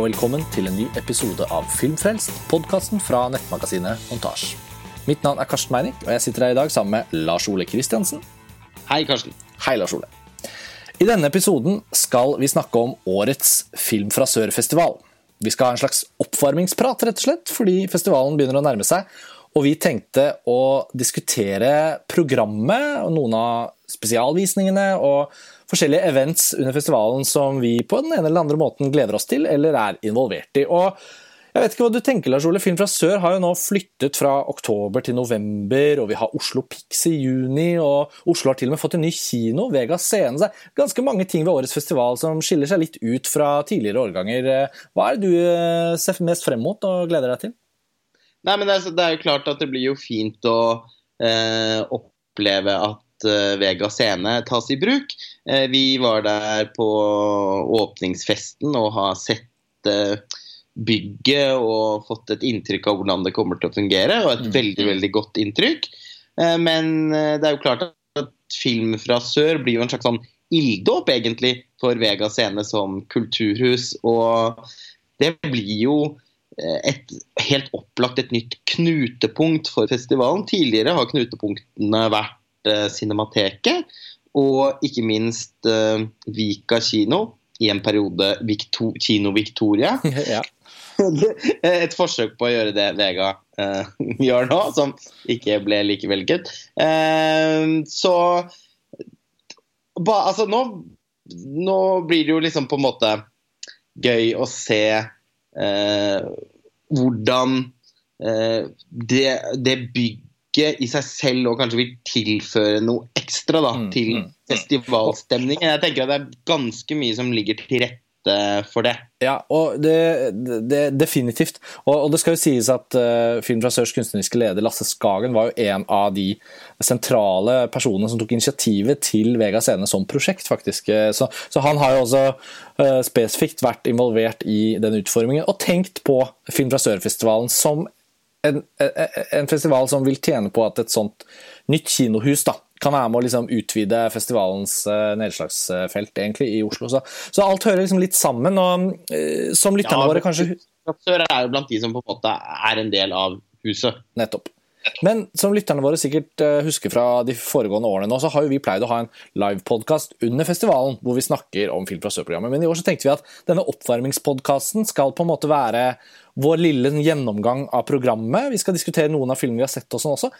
og velkommen til en ny episode av Filmfrelst, podkasten fra nettmagasinet Montasj. Mitt navn er Karsten Meinick, og jeg sitter her i dag sammen med Lars Ole Kristiansen. Hei, Karsten. Hei, Lars Ole. I denne episoden skal vi snakke om årets Film fra Sør-festival. Vi skal ha en slags oppvarmingsprat, rett og slett, fordi festivalen begynner å nærme seg. Og vi tenkte å diskutere programmet og noen av spesialvisningene og forskjellige events under festivalen som vi på den ene eller andre måten gleder oss til eller er involvert i. Og jeg vet ikke hva du tenker, Lars Ole. Film fra sør har jo nå flyttet fra oktober til november, og vi har Oslo Pix i juni, og Oslo har til og med fått en ny kino, Vega Scene. Det er ganske mange ting ved årets festival som skiller seg litt ut fra tidligere årganger. Hva er det du eh, ser mest frem mot og gleder deg til? Nei, men det er, det er jo klart at det blir jo fint å eh, oppleve at eh, Vega Scene tas i bruk. Eh, vi var der på åpningsfesten og har sett eh, bygget og fått et inntrykk av hvordan det kommer til å fungere, og et mm. veldig, veldig godt inntrykk. Men det er jo klart at film fra sør blir jo en slags sånn ilddåp, egentlig, for Vega Scene som kulturhus. Og det blir jo et helt opplagt et nytt knutepunkt for festivalen. Tidligere har knutepunktene vært Cinemateket og ikke minst Vika kino i en periode Victor Kino Victoria. ja. et forsøk på å gjøre det Vega uh, gjør nå, som ikke ble like vellykket. Uh, så ba, altså nå, nå, blir det jo liksom på en måte gøy å se uh, hvordan det, det bygget i seg selv og kanskje vil tilføre noe ekstra da, mm, til mm, mm. festivalstemningen. Jeg tenker at det er ganske mye som ligger til rette for det. Ja, og det, det definitivt. Og, og, det skal jo sies at uh, Film fra Sørs kunstneriske leder Lasse Skagen var jo en av de sentrale personene som tok initiativet til Vega Scene som prosjekt, faktisk. Eh, så, så han har jo også uh, spesifikt vært involvert i den utformingen og tenkt på Film fra Sør-festivalen som en, en, festival som vil tjene på at et sånt nytt kinohus da, kan være med å liksom utvide festivalens uh, nedslagsfelt egentlig i Oslo. Så, så, alt hører liksom litt sammen. og uh, Som lytterne ja, våre kanskje Sør er jo blant de som på en måte er en del av huset. Nettopp. Men som lytterne våre sikkert husker fra de foregående årene, nå, så har jo vi pleid å ha en livepodkast under festivalen hvor vi snakker om Film fra Sør-programmet. Men i år så tenkte vi at denne oppvarmingspodkasten skal på en måte være vår lille gjennomgang av programmet. Vi skal diskutere noen av filmene vi har sett og sånn også.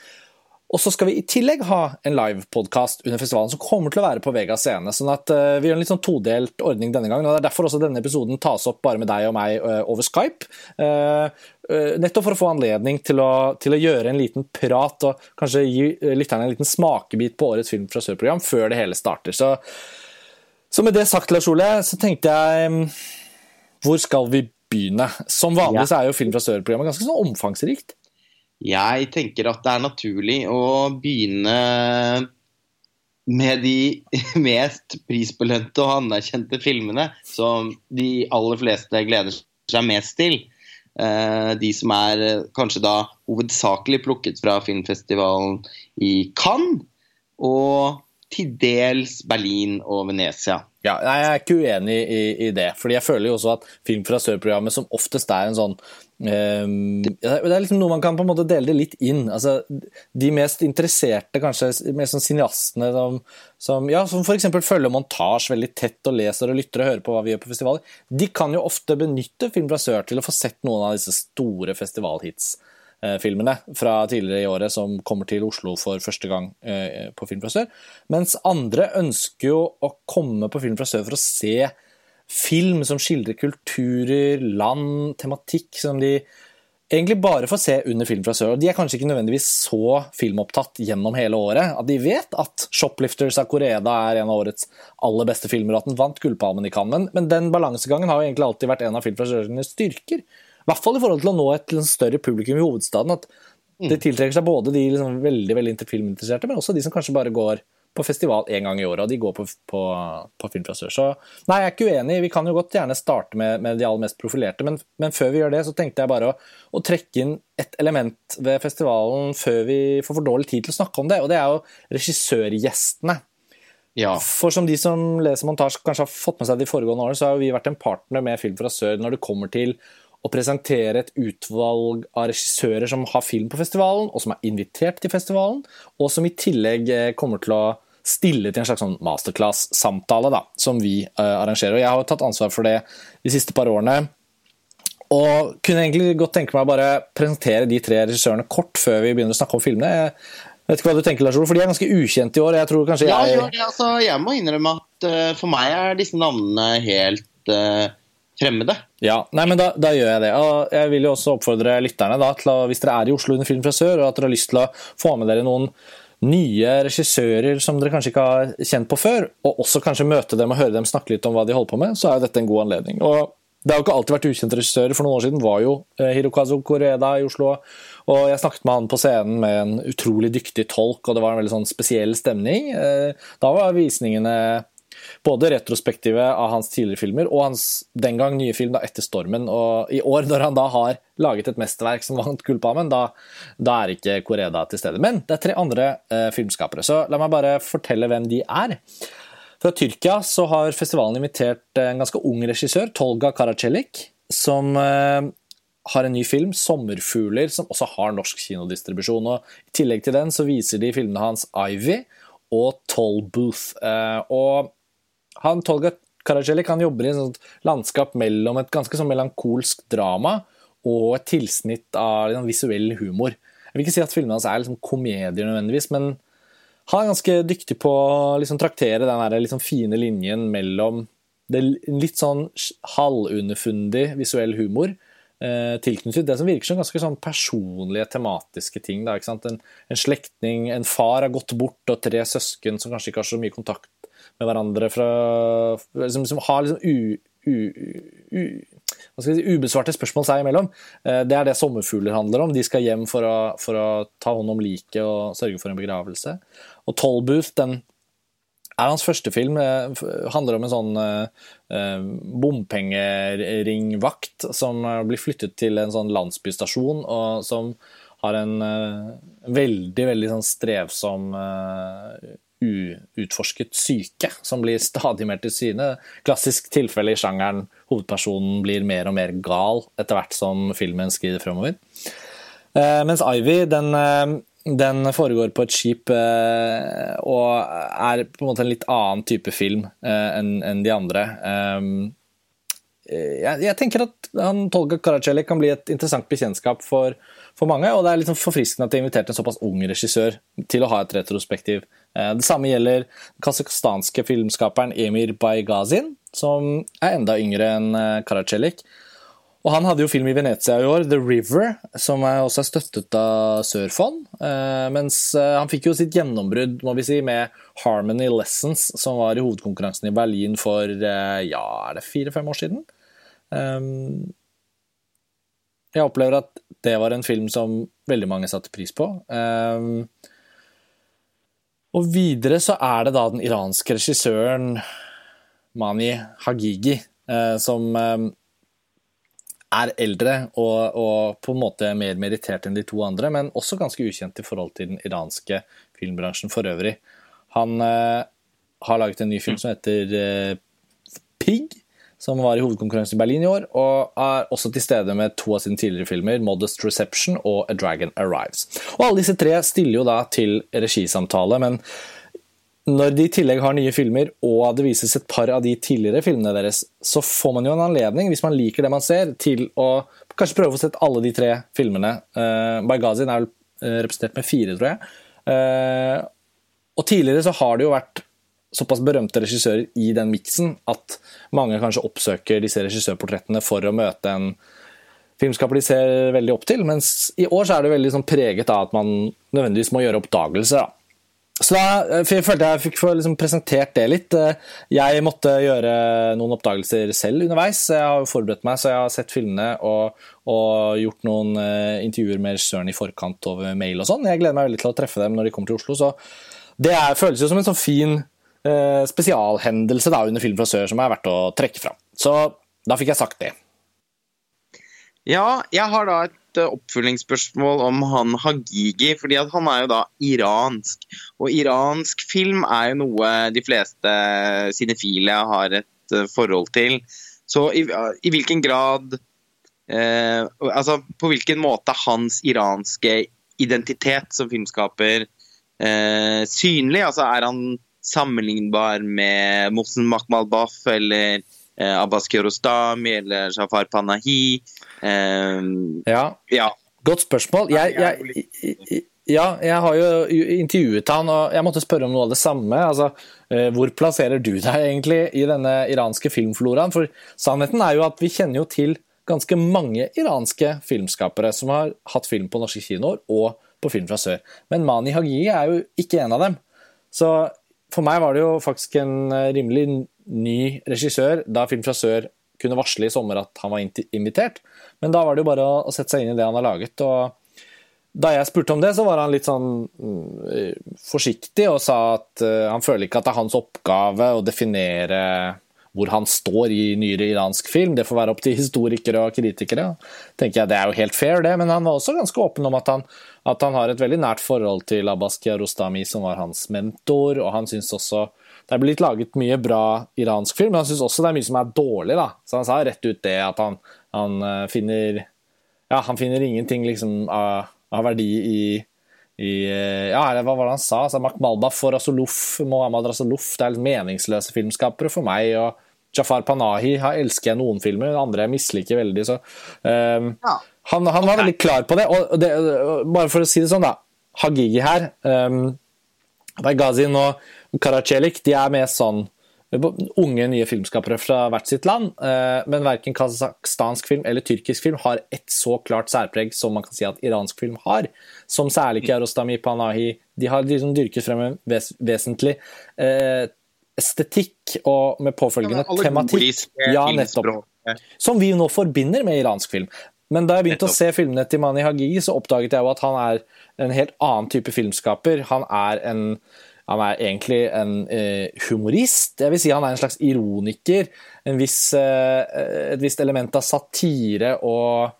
Og så skal vi i tillegg ha en livepodkast under festivalen som kommer til å være på Vega scene. sånn at uh, Vi gjør en litt sånn todelt ordning denne gangen. og Det er derfor også denne episoden tas opp bare med deg og meg uh, over Skype. Uh, nettopp for å få anledning til å, til å, gjøre en liten prat og kanskje gi lytterne en liten smakebit på årets Film fra Sør-program før det hele starter. Så, så, med det sagt, Lars Ole, så tenkte jeg um, Hvor skal vi begynne? Som vanlig så er jo Film fra Sør-programmet ganske sånn omfangsrikt. Jeg tenker at det er naturlig å begynne med de mest prisbelønte og anerkjente filmene som de aller fleste gleder seg mest til. Eh, de som er eh, kanskje da hovedsakelig plukket fra filmfestivalen i Cannes og til dels Berlin og Venezia. Ja, Jeg er ikke uenig i, i, det. fordi jeg føler jo også at Film fra sør-programmet som oftest er en sånn um, Det er liksom noe man kan på en måte dele det litt inn. altså De mest interesserte, kanskje mer sånn cineastene som, som, ja, som f.eks. følger montasje veldig tett og leser og lytter og hører på hva vi gjør på festivaler, de kan jo ofte benytte Film fra sør til å få sett noen av disse store festivalhits. Eh, filmene fra tidligere i året som kommer til Oslo for første gang eh, på Film fra sør. Mens andre ønsker jo å komme på Film fra sør for å se film som skildrer kulturer, land, tematikk som de egentlig bare får se under Film fra sør. Og de er kanskje ikke nødvendigvis så filmopptatt gjennom hele året at de vet at 'Shoplifters' av Koreda er en av årets aller beste filmer, og at den vant Gullpalmen i Cannes. Men, den balansegangen har jo egentlig alltid vært en av Film fra sørens styrker. Hvert fall i forhold til å nå et større publikum i hovedstaden. At det mm. tiltrekker seg både de liksom veldig veldig filminteresserte, men også de som kanskje bare går på festival én gang i året, og de går på, på, på Film fra sør. Så nei, jeg er ikke uenig. Vi kan jo godt gjerne starte med, med de aller mest profilerte, men, men, før vi gjør det, så tenkte jeg bare å, å, trekke inn et element ved festivalen før vi får for dårlig tid til å snakke om det, og det er jo regissørgjestene. Ja. For som de som leser montasje kanskje har fått med seg de foregående årene, så har vi vært en partner med Film fra sør når det kommer til å presentere et utvalg av regissører som har film på festivalen, og som er invitert til festivalen, og som i tillegg eh, kommer til å stille til en slags sånn masterclass-samtale da, som vi uh, arrangerer. Og Jeg har jo tatt ansvar for det de siste par årene. Og kunne egentlig godt tenke meg å bare presentere de tre regissørene kort før vi begynner å snakke om filmene. Jeg vet ikke hva du tenker, Lars Olof, for de er ganske ukjente i år. Jeg tror kanskje jeg... Ja, jo, Altså, jeg må innrømme at uh, for meg er disse navnene helt eh, fremmede. Ja, nei, men da, da gjør jeg det. Og jeg vil jo også oppfordre lytterne da, til å, hvis dere er i Oslo under Film fra sør, og at dere har lyst til å få med dere noen nye regissører som dere kanskje ikke har kjent på før, og også kanskje møte dem og høre dem snakke litt om hva de holder på med, så er jo dette en god anledning. Og det har jo ikke alltid vært ukjente regissører. For noen år siden var jo eh, Hirokazu Koreda i Oslo. Og jeg snakket med han på scenen med en utrolig dyktig tolk, og det var en veldig sånn spesiell stemning. Eh, Da var visningene både retrospektive av hans tidligere filmer og hans den gang nye film da, 'Etter stormen'. Og i år, når han da har laget et mesterverk som vant Gullpalmen, da, da er ikke Koreda til stede. Men det er tre andre eh, filmskapere, så la meg bare fortelle hvem de er. Fra Tyrkia så har festivalen invitert en ganske ung regissør, Tolga Karacelik, som eh, har en ny film, 'Sommerfugler', som også har norsk kinodistribusjon. og I tillegg til den så viser de filmene hans 'Ivy' og 'Toll Booth'. Eh, og han, Tolga Karacelik han jobber i et landskap mellom et ganske sånn melankolsk drama og et tilsnitt av liksom, visuell humor. Jeg vil ikke si at filmene hans er liksom, komedier nødvendigvis, men han er ganske dyktig på å liksom, traktere den der, liksom, fine linjen mellom det litt sånn halvunderfundig visuell humor eh, tilknyttet det som virker som ganske sånn personlige, tematiske ting. Da, en, en slektning, en far har gått bort, og tre søsken som kanskje ikke har så mye kontakt med hverandre fra Som, som har liksom u, u, u, si, ubesvarte spørsmål seg imellom. Eh, Det er det sommerfugler handler om. De skal hjem for å, for å ta hånd om liket og sørge for en begravelse. Og Tollbooth, den er hans første film. eh, handler om en sånn eh, eh, bompengeringvakt som blir flyttet til en sånn landsbystasjon, og som har en eh, veldig, veldig sånn strevsom eh, uutforsket syke som blir stadig mer til syne. Klassisk tilfelle i sjangeren. Hovedpersonen blir mer og mer gal etter hvert som filmen skrider fremover. Eh, mens Ivy, den, eh, den foregår på et skip eh, og er på en måte en litt annen type film enn de andre. Jeg, jeg tenker at han, Tolga Karacelli kan bli et interessant bekjentskap for, for mange, og det er liksom forfriskende at de inviterte en såpass ung regissør til å ha et retrospektiv. Eh, Det samme gjelder den kasakhstanske filmskaperen Emir Baygazin, som er enda yngre enn eh, Karacelik. Og han hadde jo film i Venezia i år, The River, som er også er støttet av Sørfond. Eh, mens han fikk jo sitt gjennombrudd må vi si, med Harmony Lessons, som var i hovedkonkurransen i Berlin for ja, er det fire-fem år siden. Um, jeg opplever at det var en film som veldig mange satte pris på. Og videre så er det da den iranske regissøren Mani Hagigi, eh, som eh, er eldre og, og på en måte mer merittert enn de to andre, men også ganske ukjent i forhold til den iranske filmbransjen for øvrig. Han eh, har laget en ny film som heter eh, Pig, som var i hovedkonkurransen i Berlin i år, og er også til stede med to av sine tidligere filmer, Modest Reception og A Dragon Arrives. Og alle disse tre stiller jo da til regisamtale, men når de i tillegg har nye filmer, og det vises et par av de tidligere filmene deres, så får man jo en anledning, hvis man liker det man ser, til å kanskje prøve å få sett alle de tre filmene. Uh, Baygazin er vel eh, representert med fire, tror jeg. Uh, og tidligere så har det jo vært såpass berømte regissører i den miksen at mange kanskje oppsøker disse regissørportrettene for å møte en filmskaper de ser veldig opp til, mens i år så er det veldig sånn preget av at man nødvendigvis må gjøre oppdagelser. da. Så da for jeg følte jeg fikk liksom presentert det litt. Jeg måtte gjøre noen oppdagelser selv underveis. Jeg har forberedt meg, så jeg har sett filmene og, og gjort noen eh, intervjuer med regissøren i forkant over mail og sånn. Jeg gleder meg veldig til å treffe dem når de kommer til Oslo. Så det er, føles jo som en sånn fin eh, spesialhendelse da, under Film fra sør som er verdt å trekke fram. Så da fikk jeg sagt det. Ja, jeg har da et uh, oppfølgingsspørsmål om han Hagigi. fordi han er jo da iransk. Og iransk film er jo noe de fleste sinefile har et uh, forhold til. Så i, i hvilken grad eh, Altså på hvilken måte hans iranske identitet som filmskaper synlig? Altså er han sammenlignbar med Mohsen Makhmalbaf eller Eh, Abbas Kiarostami eller Shafar Panahi. Eh, ja. ja. Godt spørsmål. Jeg, jeg, ja, jeg har jo intervjuet han, og jeg måtte spørre om noe av det samme. Altså, eh, hvor plasserer du deg egentlig i denne iranske filmfloraen? For sannheten er jo at vi kjenner jo til ganske mange iranske filmskapere som har hatt film på norske kinoer og på Film fra sør. Men Mani Hagi er jo ikke en av dem. Så for meg var det jo faktisk en rimelig ny regissør da Film fra sør kunne varsle i sommer at han var invitert. Men da var det jo bare å sette seg inn i det han har laget. og da jeg spurte om det, så var han litt sånn mm, forsiktig og sa at uh, han føler ikke at det er hans oppgave å definere hvor han står i nyere iransk film. Det får være opp til historikere og kritikere. tenker jeg Det er jo helt fair, det, men han var også ganske åpen om at han, at han har et veldig nært forhold til Abbas Kiarostami, som var hans mentor, og han syns også det er blitt laget mye bra iransk film, men han syns også det er mye som er dårlig. da. Så han sa rett ut det at han, han eh, finner Ja, han finner ingenting liksom av, av verdi i, i eh, Ja, hva var det han sa? Altså, Malbaf og Rasuluf, Mohammed Rasuluf, det er litt meningsløse filmskapere for meg. og Jafar Panahi har elsker jeg noen filmer, andre jeg misliker veldig. så um, ja. han, han, var veldig klar på det. og det, Bare for å si det sånn, da. Hagigi her. Um, Baygazin og Karacelik de er mer sånn unge, nye filmskapere fra hvert sitt land. Eh, men verken kasakhstansk film eller tyrkisk film har et så klart særpreg som man kan si at iransk film har. Som særlig Kiarostami Panahi. De har liksom dyrket frem en ves vesentlig eh, estetikk og med påfølgende ja, tematikk. Ja, nettopp. Som vi nå forbinder med iransk film. Men da jeg begynte å se filmene til Mani Hagigi, så oppdaget jeg jo at han er en helt annen type filmskaper. Han er en han er egentlig en eh, humorist. Jeg vil si han er en slags ironiker. Viss, eh, et visst element av satire og,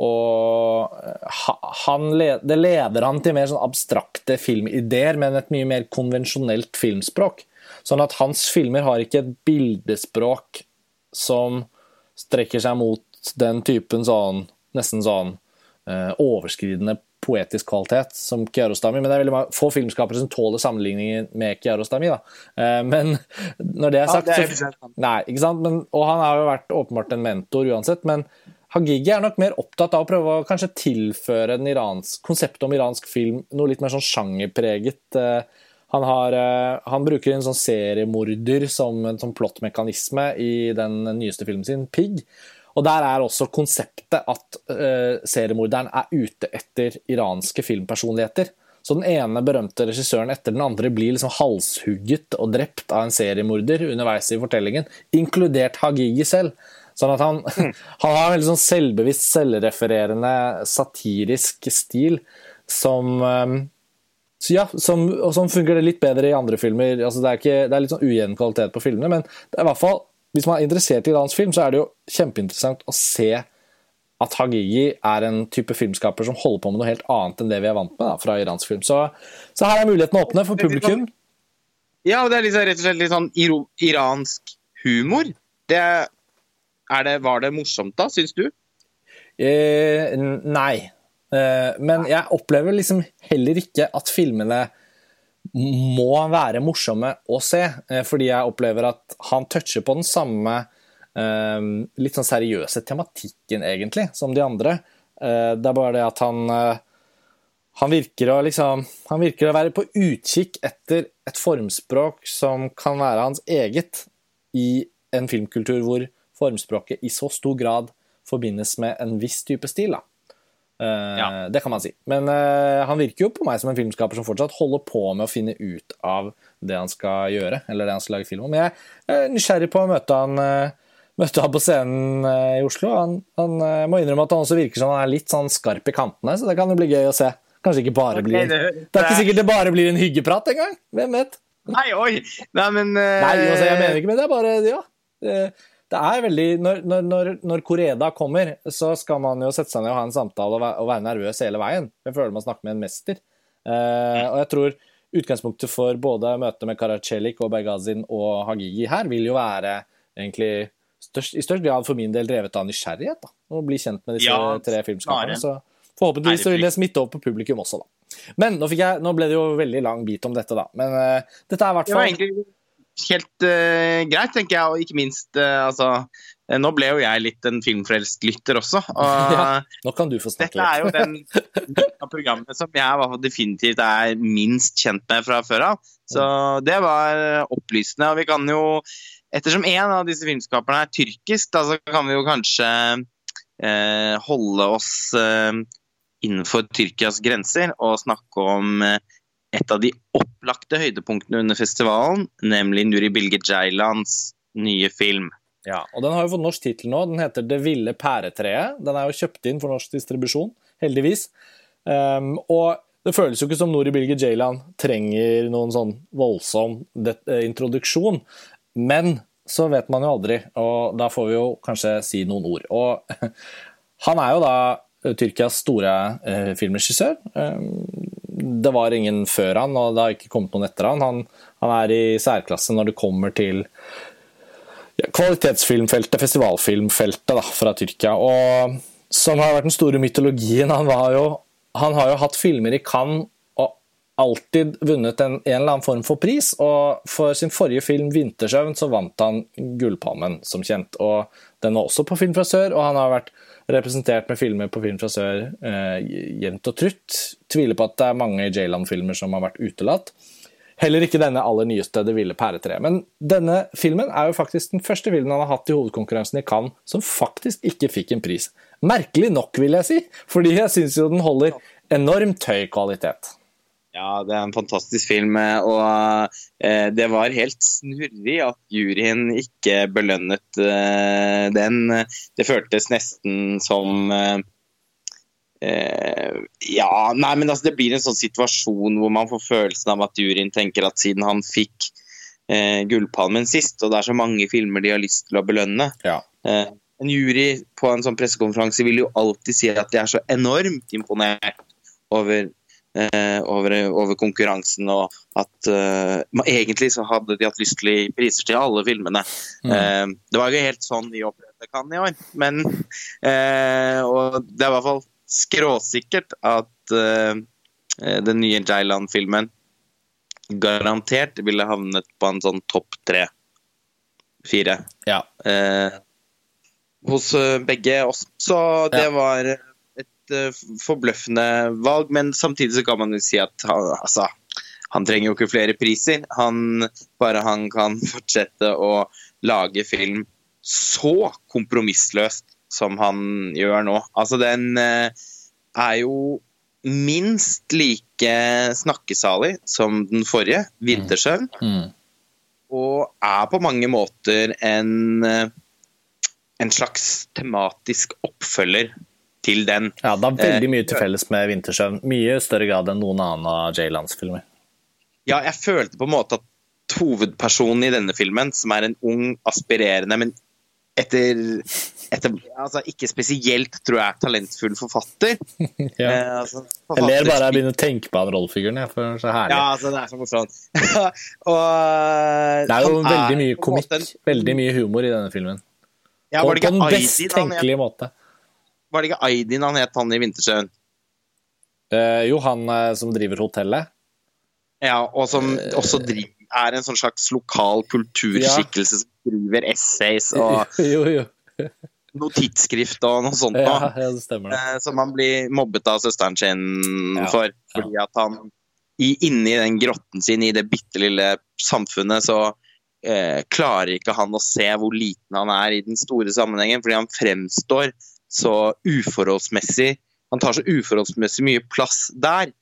og eh, han, Det leder han til mer sånn abstrakte filmideer, men et mye mer konvensjonelt filmspråk. Sånn at hans filmer har ikke et bildespråk som strekker seg mot den typen sånn nesten sånn eh, overskridende poetisk kvalitet som Kiarostami, men det er veldig få filmskapere som tåler sammenligningen med Kiarostami. Da. Eh, men når det er sagt ja, det er så, Nei, ikke sant? Men, og han har jo vært åpenbart en mentor uansett, men Hagigi er nok mer opptatt av å prøve å kanskje tilføre den iransk, konseptet om iransk film noe litt mer sånn sjangerpreget. Eh, han, har, eh, han, bruker en sånn seriemorder som en sånn plottmekanisme i den nyeste filmen sin, 'Pig'. Og Der er også konseptet at uh, seriemorderen er ute etter iranske filmpersonligheter. Så den ene berømte regissøren etter den andre blir liksom halshugget og drept av en seriemorder underveis i fortellingen, inkludert Hagigi selv. Sånn at han, han har en veldig sånn selvbevisst, selvrefererende, satirisk stil som um, ja, som, og sånn funker det litt bedre i andre filmer. Altså, det, er ikke, det er litt sånn ujevn kvalitet på filmene, men det er i hvert fall hvis man er interessert i iransk film, så er det jo kjempeinteressant å se at Hagigi er en type filmskaper som holder på med noe helt annet enn det vi er vant med da, fra iransk film. Så, så her er muligheten å åpne for publikum. Ja, og det er liksom, rett og slett litt sånn iransk humor. Det, det, var det morsomt da, syns du? Eh, nei. Eh, men jeg opplever liksom heller ikke at filmene må være morsomme å se, eh, fordi jeg opplever at han toucher på den samme eh, litt sånn seriøse tematikken, egentlig, som de andre. Eh, det er bare det at han han virker, å liksom, han virker å være på utkikk etter et formspråk som kan være hans eget, i en filmkultur hvor formspråket i så stor grad forbindes med en viss type stil. Da. Eh, ja. Det kan man si. Men uh, han virker jo på meg som en filmskaper som fortsatt holder på med å finne ut av det han skal gjøre, eller det han skal lage film om. Jeg er nysgjerrig på å møte han, uh, møte han på scenen uh, i Oslo. Han, han må innrømme at han også virker som han er litt sånn skarp i kantene, så det kan jo bli gøy å se. Kanskje ikke bare blir Det er ikke sikkert det bare blir en hyggeprat engang. Hvem vet? Nei, oi! Nei, men Nei, altså, jeg mener ikke, men det er bare Ja. Det, er veldig når, når, når, Koreda kommer, så skal man jo sette seg ned og ha en samtale og være, og være nervøs hele veien. Jeg føler man snakker med en mester. Uh, og jeg tror utgangspunktet for både møtet med Karacelik og Bergazin og Hagigi her vil jo være egentlig størst, i størst grad for min del drevet av nysgjerrighet. da, Å bli kjent med disse ja, tre filmskaperne. Så forhåpentligvis så vil det smitte over på publikum også, da. Men nå, jeg, nå, ble det jo veldig lang bit om dette, da. Men uh, dette er i hvert fall helt uh, greit, tenker jeg. Og ikke minst, uh, altså uh, Nå ble jo jeg litt en filmfrelst lytter også. Og ja, nå kan du få snakke litt. dette er jo den av programmet som jeg definitivt er minst kjent med fra før av. Så det var opplysende. Og vi kan jo, ettersom en av disse filmskaperne er tyrkisk, da så kan vi jo kanskje holde oss innenfor Tyrkias grenser og snakke om et av de opplagte høydepunktene under festivalen, nemlig Nuri Bilge Jailands nye film. Ja, og Den har jo fått norsk tittel nå. Den heter 'Det ville pæretreet'. Den er jo kjøpt inn for norsk distribusjon, heldigvis. Um, og det føles jo ikke som Nuri Bilge Jailand trenger noen sånn voldsom eh, introduksjon. Men så vet man jo aldri, og da får vi jo kanskje si noen ord. Og han er jo da Tyrkias store eh, filmregissør. Um, det var ingen før han, og det har ikke kommet noen etter han. Han, han er i særklasse når det kommer til kvalitetsfilmfeltet, festivalfilmfeltet da, fra Tyrkia. Og som har vært den store mytologien. Han, jo, han har jo hatt filmer i Cannes og alltid vunnet en, en, eller annen form for pris. Og for sin forrige film 'Vintersøvn' så vant han Gullpalmen, som kjent. Og den var også på Film fra sør, og han har vært representert med filmer på Film fra sør eh, jevnt og trutt. Tviler på at det er mange J-Land-filmer som har vært utelatt. Heller ikke denne aller nyeste 'Det ville pæretreet'. Men denne filmen er jo faktisk den første filmen han har hatt i hovedkonkurransen i Cannes som faktisk ikke fikk en pris. Merkelig nok, vil jeg si, fordi jeg syns jo den holder enormt høy kvalitet. Ja, det er en fantastisk film. Og eh, det var helt snurrig at juryen ikke belønnet eh, den. Det føltes nesten som eh, eh, Ja, nei, men altså, det blir en sånn situasjon hvor man får følelsen av at juryen tenker at siden han fikk eh, Gullpalmen sist, og det er så mange filmer de har lyst til å belønne ja. Eh, en jury på en sånn pressekonferanse vil jo alltid si at de er så enormt imponert over Eh, over, over, konkurransen, og at uh, egentlig så hadde de hatt lyst til priser til alle filmene. Mm. Uh, det var jo ikke helt sånn i opplevde Cannes i år, men uh, Og det er i hvert fall skråsikkert at den nye Jailand-filmen garantert ville havnet på en sånn topp tre, fire. Ja. hos begge oss. Så det ja. var Eh, forbløffende valg, men samtidig så kan man jo si at han, altså, han trenger jo ikke flere priser. Han, bare han kan fortsette å lage film så kompromissløst som han gjør nå. Altså, den eh, er jo minst like snakkesalig som den forrige, 'Vintersøvn'. Mm. Mm. Og er på mange måter en, eh, en slags tematisk oppfølger til den. Ja, det har veldig mye til felles med 'Vintersøvn'. Mye større grad enn noen annen av Jay Lands filmer. Ja, jeg følte på en måte at hovedpersonen i denne filmen, som er en ung, aspirerende, men etter, etter altså Ikke spesielt, tror jeg, talentfull forfatter. ja. eh, altså, jeg ler bare jeg begynner å tenke på han rollefiguren. For så herlig. Ja, altså, det er så morsomt. og, det er jo veldig mye komikk, veldig mye humor i denne filmen. Ja, på, på den best tenkelige måte. Var det ikke Aidin han het, han i Vintersøen? Eh, jo, han eh, som driver hotellet. Ja, og som eh, også driver, er en sånn slags lokal kulturskikkelse ja. som skriver essays og jo, jo. noe tidsskrift og noe sånt ja, ja, det stemmer. Eh, som han blir mobbet av søsteren sin ja, for. Fordi at han i, inni den grotten sin, i det bitte lille samfunnet, så eh, klarer ikke han å se hvor liten han er i den store sammenhengen, fordi han fremstår så uforholdsmessig Han tar så uforholdsmessig mye plass der.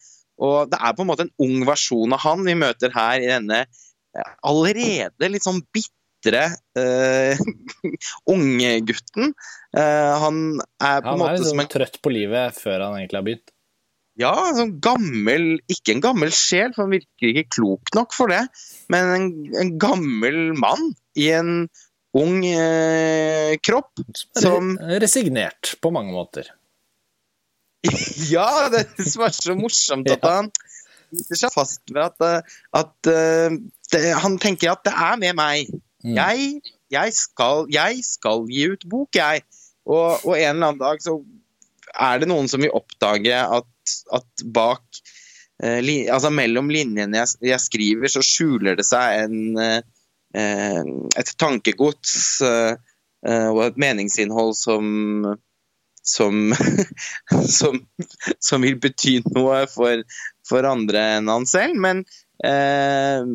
Og det er på en måte en ung versjon av han vi møter her i denne eh, allerede litt sånn bitre uh, unggutten. Uh, han er på en måte liksom som en trøtt på livet før han egentlig har begynt. Ja, sånn gammel Ikke en gammel sjel, for han virker ikke klok nok for det, men en, en gammel mann i en ung eh, kropp som Resignert på mange måter. ja, det som er så morsomt at han biter seg fast ved at, eh, at uh, det, han tenker at det er med meg. Mm. Jeg, jeg, skal, jeg, skal, gi ut bok, jeg. Og, og, en eller annen dag så er det noen som vil oppdage at, at bak uh, li, Altså mellom linjene jeg, jeg, skriver, så skjuler det seg en, uh, et tankegods og et meningsinnhold som som, som, som, vil bety noe for, for andre enn han selv. Men, eh,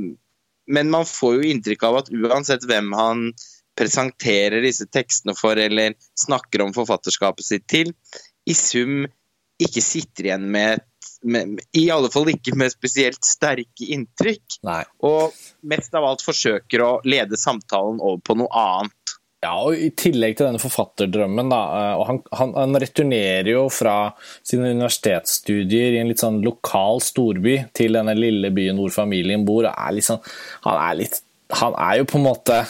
men, man får jo inntrykk av at uansett hvem han presenterer disse tekstene for, eller snakker om forfatterskapet sitt til, i sum ikke sitter igjen med et med, I alle fall ikke med spesielt sterke inntrykk. Nei. Og mest av alt forsøker å lede samtalen over på noe annet. Ja, og I tillegg til denne forfatterdrømmen, da, eh, og han, han, han, returnerer jo fra sine universitetsstudier i en litt sånn lokal storby til denne lille byen hvor familien bor. og er liksom, han, er litt, han er jo på en måte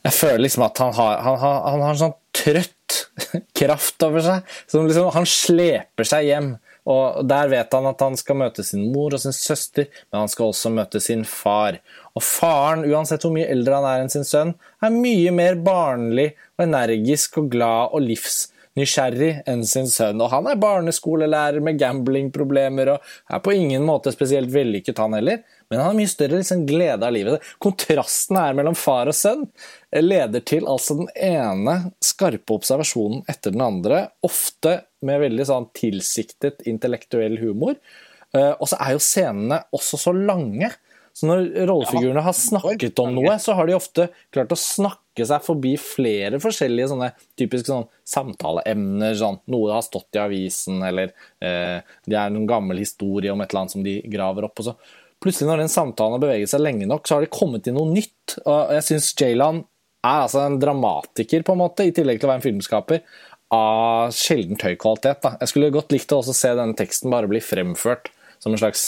Jeg føler liksom at han har, han, han har en sånn trøtt kraft over seg. som liksom, Han sleper seg hjem. Og Der vet han at han skal møte sin mor og sin søster, men han skal også møte sin far. Og faren, uansett hvor mye eldre han er enn sin sønn, er mye mer barnlig og energisk og glad og livsnysgjerrig enn sin sønn. Og han er barneskolelærer med gamblingproblemer og er på ingen måte spesielt vellykket, han heller. Men han har mye større liksom, glede av livet. Kontrasten her mellom far og sønn leder til altså den ene skarpe observasjonen etter den andre, ofte med veldig sånn tilsiktet intellektuell humor. Uh, og så er jo scenene også så lange. Så når rollefigurene har snakket om noe, så har de ofte klart å snakke seg forbi flere forskjellige sånne typiske sånn samtaleemner. Sånn, noe har stått i avisen, eller uh, det er en gammel historie om et eller annet som de graver opp. og så Plutselig, når den samtalen har beveget seg lenge nok, så har det kommet til noe nytt. og Jeg syns Jaylan er altså en dramatiker, på en måte, i tillegg til å være en filmskaper, av sjeldent høy kvalitet. Da. Jeg skulle godt likt å også se denne teksten bare bli fremført som en slags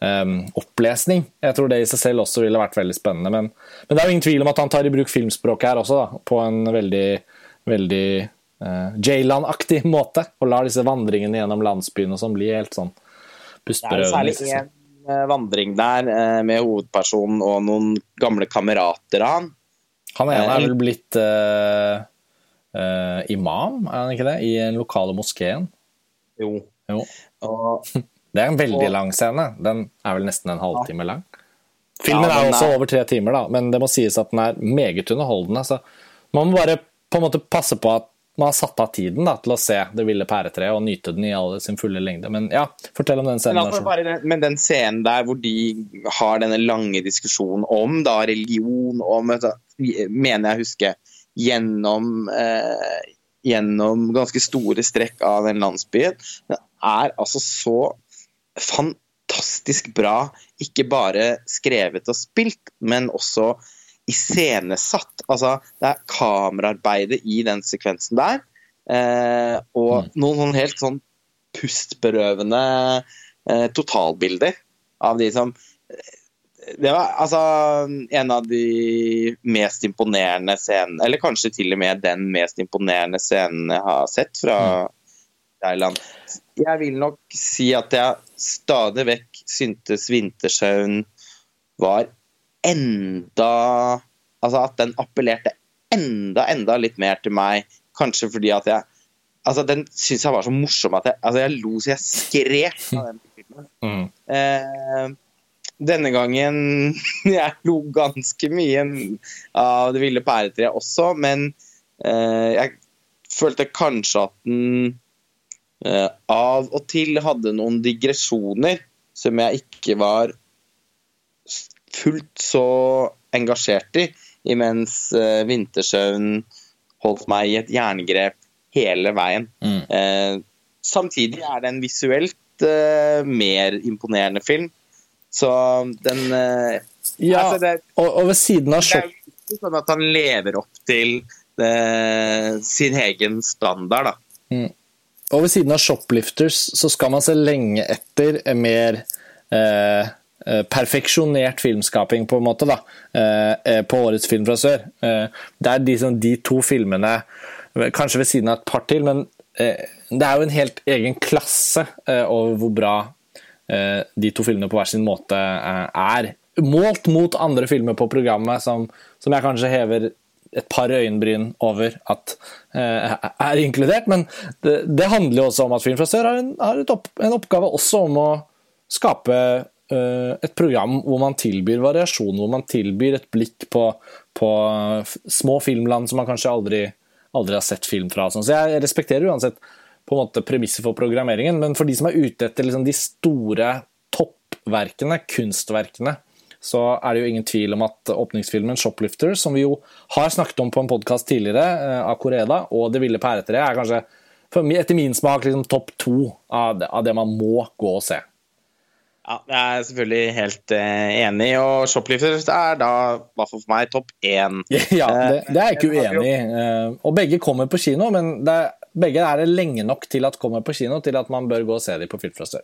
um, opplesning. Jeg tror det i seg selv også ville vært veldig spennende. Men, men, det er jo ingen tvil om at han tar i bruk filmspråket her også, da, på en veldig, veldig uh, Jaylan-aktig måte. Og lar disse vandringene gjennom landsbyen og sånn bli helt sånn pustberøvende. Det er særlig én vandring der uh, med hovedpersonen og noen gamle kamerater av han. Han ene er vel blitt imam, er han ikke det, i den lokale moskeen? Jo. jo. Og Det er en veldig lang scene. Den er vel nesten en halvtime lang. Filmen er også over tre timer, da, men det må sies at den er meget underholdende. Så man må bare på en måte passe på at man har satt av tiden da, til å se det ville pæretreet og nyte den i all sin fulle lengde. Men ja, fortell om den scenen. Men, altså, den, men den scenen der hvor de har denne lange diskusjonen om da, religion, om mener jeg husker, gjennom, eh, gjennom ganske store strekk av den landsbyen, den er altså så fantastisk bra. Ikke bare skrevet og spilt, men også iscenesatt. Altså, det er kameraarbeidet i den sekvensen der. Eh, og mm. noen, sånn helt sånn pustberøvende eh, totalbilder av de som eh, Det var altså en av de mest imponerende scenene, eller kanskje til og med den mest imponerende scenen jeg har sett fra mm. Thailand. Jeg vil nok si at jeg stadig vekk syntes Vintersjøen var enda Altså at den appellerte enda, enda litt mer til meg. Kanskje fordi at jeg Altså, den syns jeg var så morsom at jeg, altså jeg lo så jeg skrek av den filmen. Mm. Eh, denne gangen Jeg lo ganske mye av Det ville pæretreet også, men eh, jeg følte kanskje at den Eh, av og til hadde noen digresjoner som jeg ikke var fullt så engasjert i, imens uh, Vintersøvn holdt meg i et jerngrep hele veien. Mm. Uh, samtidig er det en visuelt uh, mer imponerende film. Så den Ja, altså det, og, og, ved siden av Det er jo sånn at han lever opp til sin egen standard, da. Mm. Og ved siden av Shoplifters så skal man se lenge etter mer eh, perfeksjonert filmskaping, på en måte, da, på årets Film fra sør. Det er de, de to filmene, kanskje ved siden av et par til, men det er jo en helt egen klasse over hvor bra de to filmene på hver sin måte er. Målt mot andre filmer på programmet som, som jeg kanskje hever et par øyenbryn over at eh, er inkludert. Men det, det, handler jo også om at Film fra sør har, en, har opp, en, oppgave også om å skape et program hvor man tilbyr variasjon, hvor man tilbyr et blikk på, på små filmland som man kanskje aldri, aldri har sett film fra. Så jeg respekterer uansett på en måte premisset for programmeringen, men for de som er ute etter liksom, de store toppverkene, kunstverkene, så er det jo ingen tvil om at åpningsfilmen 'Shoplifter', som vi jo har snakket om på en podkast tidligere, eh, av Koreda, og 'Det ville pæretreet', er kanskje etter min smak liksom topp to av det, man må gå og se. Ja, jeg er selvfølgelig helt uh, enig, og 'Shoplifter' er da, i hvert fall for meg, topp én. Ja, det, det, er jeg ikke uenig i. Uh, og begge kommer på kino, men det, begge er det lenge nok til at kommer på kino til at man bør gå og se dem på Film fra sør.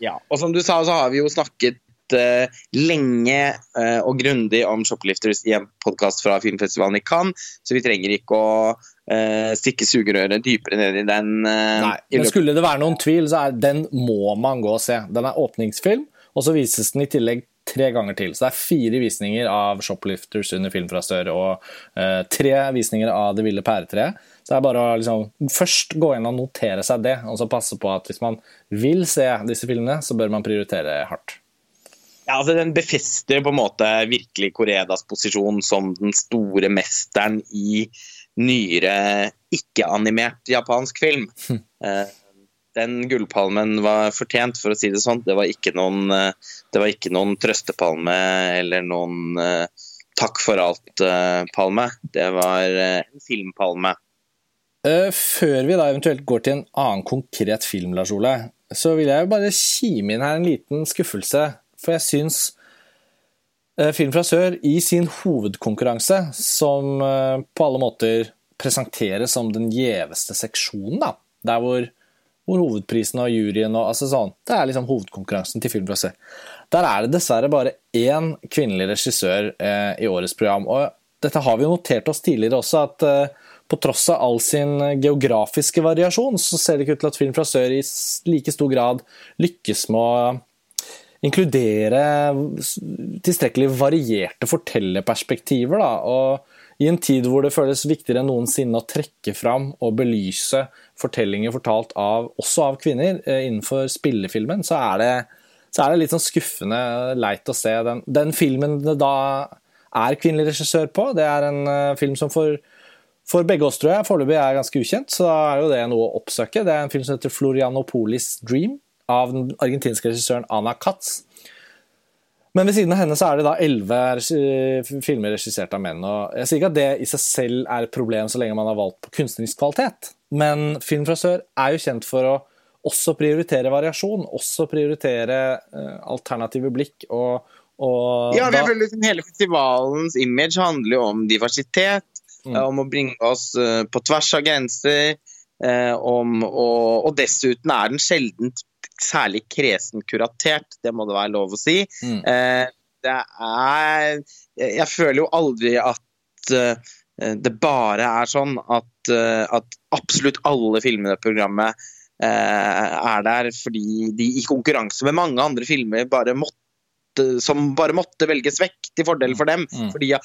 Ja, og som du sa, så har vi jo snakket uh, lenge uh, og grundig om Shoplifters i en podkast fra filmfestivalen i Cannes, så vi trenger ikke å stikke sugerøret dypere ned i den. Nei, men skulle det være noen tvil, så er den må man gå og se. Den er åpningsfilm, og så vises den i tillegg tre ganger til. Så det er fire visninger av Shoplifters under Film fra sør, og tre visninger av Det ville pæretreet. Så det er bare å liksom, først gå inn og notere seg det, og så passe på at hvis man vil se disse filmene, så bør man prioritere hardt. Ja, altså Den befester på en måte virkelig Koredas posisjon som den store mesteren i nyere ikke-animert japansk film. Hm. Eh, den gullpalmen var fortjent, for å si det sånn. Det var ikke noen, eh, det var ikke noen trøstepalme eller noen uh, takk for alt-palme. Uh, det var en filmpalme. Før vi da eventuelt går til en annen konkret film, Lars Ole, så vil jeg jo bare kime inn her en liten skuffelse for jeg syns eh, Film fra sør i sin hovedkonkurranse, som eh, på alle måter presenteres som den gjeveste seksjonen, da, der hvor, hvor hovedprisen og juryen og altså sånn, Det er liksom hovedkonkurransen til Film fra sør. Der er det dessverre bare én kvinnelig regissør eh, i årets program. og dette har vi jo notert oss tidligere også, at eh, på tross av all sin geografiske variasjon, så ser det ikke ut til at Film fra sør i like stor grad lykkes med å inkludere tilstrekkelig varierte fortellerperspektiver. Og I en tid hvor det føles viktigere enn noensinne å trekke fram og belyse fortellinger fortalt av, også av kvinner eh, innenfor spillefilmen, så er det, så er det litt sånn skuffende leit å se. Den, den, filmen det da er kvinnelig regissør på, det er en uh, film som for, for begge oss tror jeg foreløpig er ganske ukjent, så da er jo det noe å oppsøke. Det er en film som heter Florianopolis Dream av den argentinske regissøren Ana Katz. Men ved siden av henne så er det da elleve filmer regissert av menn. og Jeg sier ikke at det i seg selv er et problem så lenge man har valgt på kunstnerisk kvalitet, men Film fra sør er jo kjent for å også prioritere variasjon, også prioritere uh, alternative blikk. og, og ja, da... liksom Hele festivalens image handler jo om diversitet, mm. om å bringe oss uh, på tvers av grenser. Uh, om, og, og, dessuten er den sjeldent særlig kresen kuratert, det må det være lov å si. Mm. Eh, det er Jeg føler jo aldri at uh, det bare er sånn at, uh, at absolutt alle filmene i programmet er der fordi de i konkurranse med mange andre filmer bare måtte, som bare måtte velges vekk til fordel for dem. Mm. fordi jeg,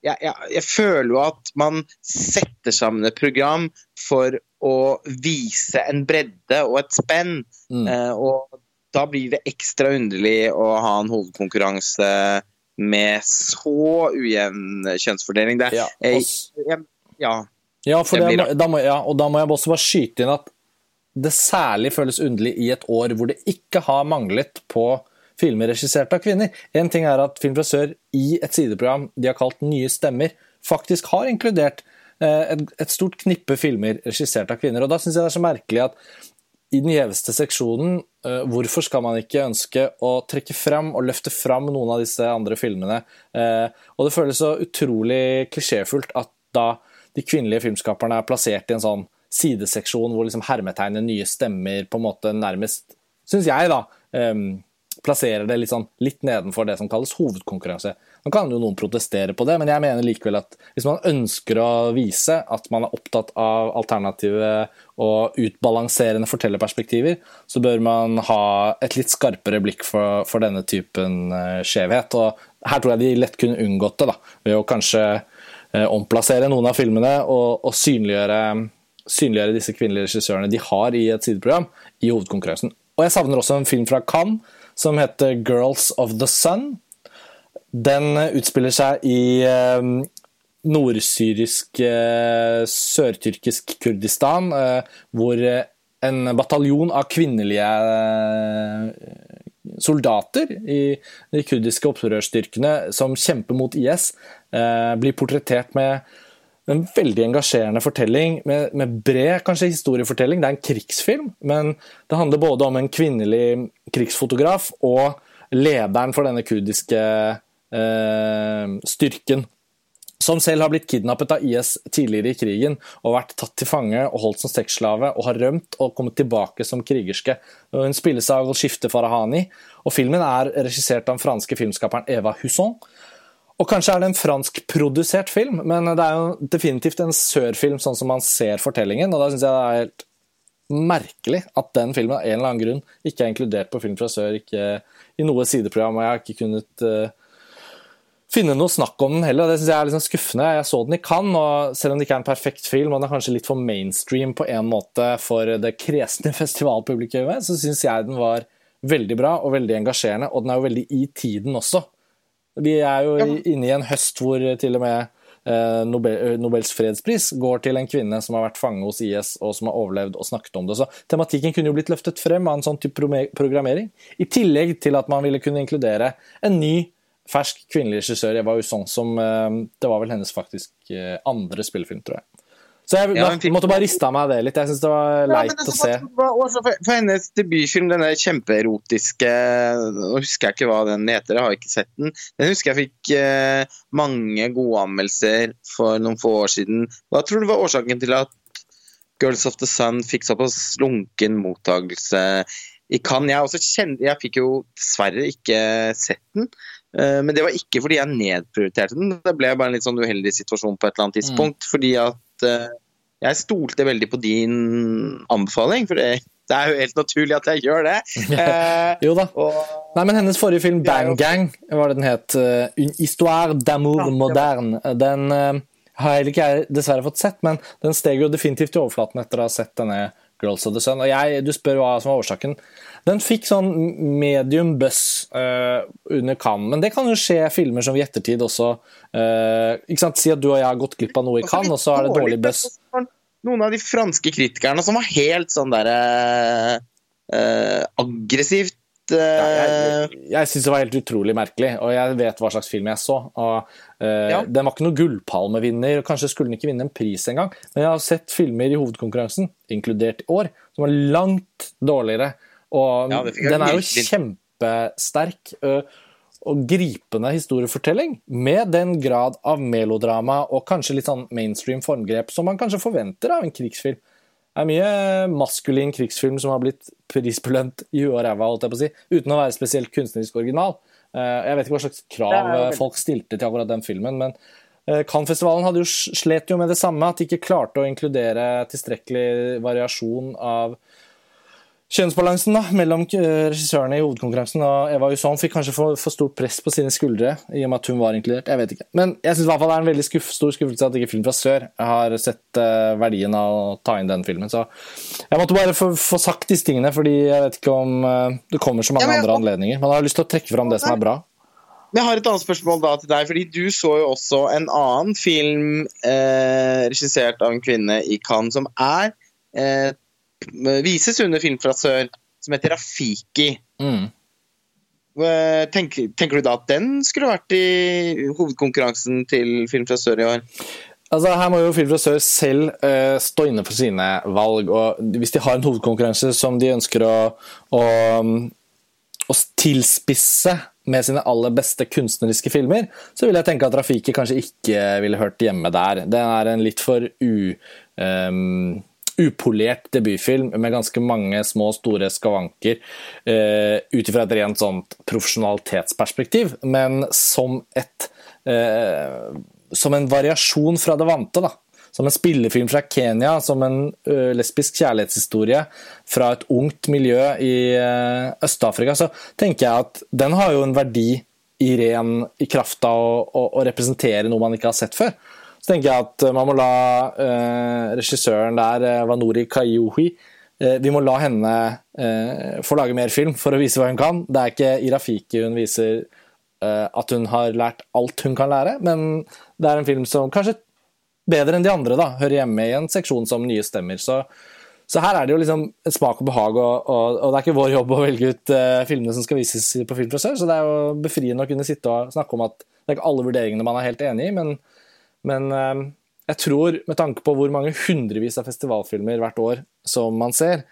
jeg, jeg, føler jo at man setter sammen et program for å vise en bredde og et spenn. Mm. Eh, og da blir det ekstra underlig å ha en hovedkonkurranse med så ujevn kjønnsfordeling. Det, ja, jeg, ja, ja, det da må, ja, og da må jeg også bare skyte inn at det særlig føles underlig i et år hvor det ikke har manglet på filmer regissert av kvinner. En ting er at Film fra sør i et sideprogram de har kalt Nye stemmer, faktisk har inkludert eh, et, stort knippe filmer regissert av kvinner. Og Da syns jeg det er så merkelig at i den gjeveste seksjonen, eh, hvorfor skal man ikke ønske å trekke fram og løfte fram noen av disse andre filmene? Eh, og det føles så utrolig klisjéfullt at da de kvinnelige filmskaperne er plassert i en sånn sideseksjon hvor liksom hermetegnet nye stemmer på en måte nærmest, syns jeg, da, plasserer det litt, sånn, litt nedenfor det som kalles hovedkonkurranse. Nå kan jo noen protestere på det, men jeg mener likevel at hvis man ønsker å vise at man er opptatt av alternative og utbalanserende fortellerperspektiver, så bør man ha et litt skarpere blikk for, for denne typen uh, skjevhet. Og her tror jeg de lett kunne unngått det, da, ved å kanskje uh, omplassere noen av filmene og, og synliggjøre, synliggjøre disse kvinnelige regissørene de har i et sideprogram, i hovedkonkurransen. Og jeg savner også en film fra Cannes som heter 'Girls of the Sun'. Den utspiller seg i uh, nordsyrisk, sørtyrkisk Kurdistan, hvor en bataljon av kvinnelige soldater i de kurdiske opprørsstyrkene som kjemper mot IS, blir portrettert med en veldig engasjerende fortelling med, med, bred kanskje historiefortelling. Det er en krigsfilm, men det handler både om en kvinnelig krigsfotograf og lederen for denne kurdiske eh, styrken som selv har blitt kidnappet av IS tidligere i krigen og vært tatt til fange og holdt som sexslave og har rømt og kommet tilbake som krigerske. Hun spilles av Golshifte Farahani, og filmen er regissert av den franske filmskaperen Eva Husson. Og Kanskje er det en franskprodusert film, men det er jo definitivt en sørfilm sånn som man ser fortellingen. og Da syns jeg det er helt merkelig at den filmen av en eller annen grunn ikke er inkludert på Film fra sør, ikke i noe sideprogram. og Jeg har ikke kunnet uh, finne noe snakk om den heller. Det synes jeg er liksom skuffende. Jeg så den i Cannes, og selv om det ikke er en perfekt film, og den er kanskje litt for mainstream på en måte for det kresne festivalpublikummet, så syns jeg den var veldig bra og veldig engasjerende, og den er jo veldig i tiden også. Vi er jo ja. inne i en høst hvor til og med eh, Nobel, eh, Nobels fredspris går til en kvinne som har vært fange hos IS og som har overlevd og snakket om det. Så tematikken kunne jo blitt løftet frem av en sånn type programmering, i tillegg til at man ville kunne inkludere en ny fersk kvinnelig regissør, Eva Usson, som eh, Det var vel hennes faktisk eh, andre spillefilm, tror jeg. Så jeg ja, fikk... måtte bare riste av meg det litt. Jeg syns det var leit ja, å se. Også for, for, hennes debutfilm, denne kjempeerotiske Nå husker jeg ikke hva den heter, jeg har ikke sett den. Den husker jeg fikk eh, mange gode anmeldelser for noen få år siden. Hva tror du var årsaken til at Girls of the Sun fikk såpass lunken mottakelse i Cannes? Jeg, jeg fikk jo dessverre ikke sett den. Eh, men det var ikke fordi jeg nedprioriterte den, det ble bare en litt sånn uheldig situasjon på et eller annet tidspunkt. Mm. Fordi at eh, jeg stolte veldig på din anbefaling, for det, det er jo helt naturlig at jeg gjør det. jo da. Og, Nei, men hennes forrige film, 'Bang Gang', var det den het. 'Une histoire d'amour moderne'. Den har heller ikke jeg dessverre fått sett, men den steg jo definitivt i overflaten etter å ha sett denne 'Girls of the Sun'. Og jeg, du spør hva som var årsaken. Den fikk sånn medium buzz uh, under Cannes, men det kan jo skje filmer som i ettertid også uh, ikke sant, Si at du og jeg har gått glipp av noe i Cannes, og så er det dårlig buzz. Noen av de franske kritikerne som var helt sånn derre uh, aggressivt ja, jeg jeg syns det var helt utrolig merkelig, og jeg vet hva slags film jeg så. Og, uh, ja. Den var ikke noen gullpalmevinner, og kanskje skulle den ikke vinne en pris engang. Men jeg har sett filmer i hovedkonkurransen, inkludert i år, som var langt dårligere. Og ja, den er jo kjempesterk og gripende historiefortelling, med den grad av melodrama og kanskje litt sånn mainstream formgrep som man kanskje forventer av en krigsfilm. Det er mye maskulin krigsfilm som har blitt prisbelønt i huet og ræva, si, uten å være spesielt kunstnerisk original. Jeg vet ikke hva slags krav folk stilte til akkurat den filmen, men Cannes-festivalen hadde jo slet jo med det samme, at de ikke klarte å inkludere tilstrekkelig variasjon av kjønnsbalansen da, mellom eh, regissørene i hovedkonkurransen og Eva Husson fikk kanskje for, for, stort press på sine skuldre i og med at hun var inkludert. Jeg vet ikke. Men jeg syns det er en veldig skuff, stor skuffelse at ikke Film fra sør har sett uh, verdien av å ta inn den filmen. Så jeg måtte bare få, få sagt disse tingene, fordi jeg vet ikke om uh, det kommer så mange ja, andre anledninger. Man har lyst til å trekke fram det som er bra. Jeg har et annet spørsmål da til deg, fordi du så jo også en annen film eh, regissert av en kvinne i Cannes som er eh, vises under Film fra sør, som heter Rafiki. Mm. Tenker, tenker, du da at den skulle vært i hovedkonkurransen til Film fra sør i år? Altså, her må jo Film fra sør selv uh, stå inne for sine valg. og Hvis de har en hovedkonkurranse som de ønsker å, å, å tilspisse med sine aller beste kunstneriske filmer, så vil jeg tenke at Rafiki kanskje ikke ville hørt hjemme der. Den er en litt for u... Um, upolert debutfilm med ganske mange små store skavanker uh, ut ifra et rent sånt profesjonalitetsperspektiv, men som et uh, Som en variasjon fra det vante, da. Som en spillefilm fra Kenya, som en uh, lesbisk kjærlighetshistorie fra et ungt miljø i Øst-Afrika, så tenker jeg at den har jo en verdi i ren i kraft av å, å, å representere noe man ikke har sett før. Så tenker jeg at man må la eh, regissøren der, eh, Vanori Kayuhi, eh, vi må la henne eh, få lage mer film for å vise hva hun kan. Det er ikke i Rafiki hun viser eh, at hun har lært alt hun kan lære, men det er en film som kanskje bedre enn de andre da, hører hjemme i en seksjon som nye stemmer. Så, så her er det jo liksom smak og behag, og, og, og, det er ikke vår jobb å velge ut filmene som skal vises på Film fra sør, så det er jo befriende å kunne sitte og snakke om at det er ikke alle vurderingene man er helt enig i, men men ehm, jeg tror, med tanke på hvor mange hundrevis av festivalfilmer hvert år som man ser,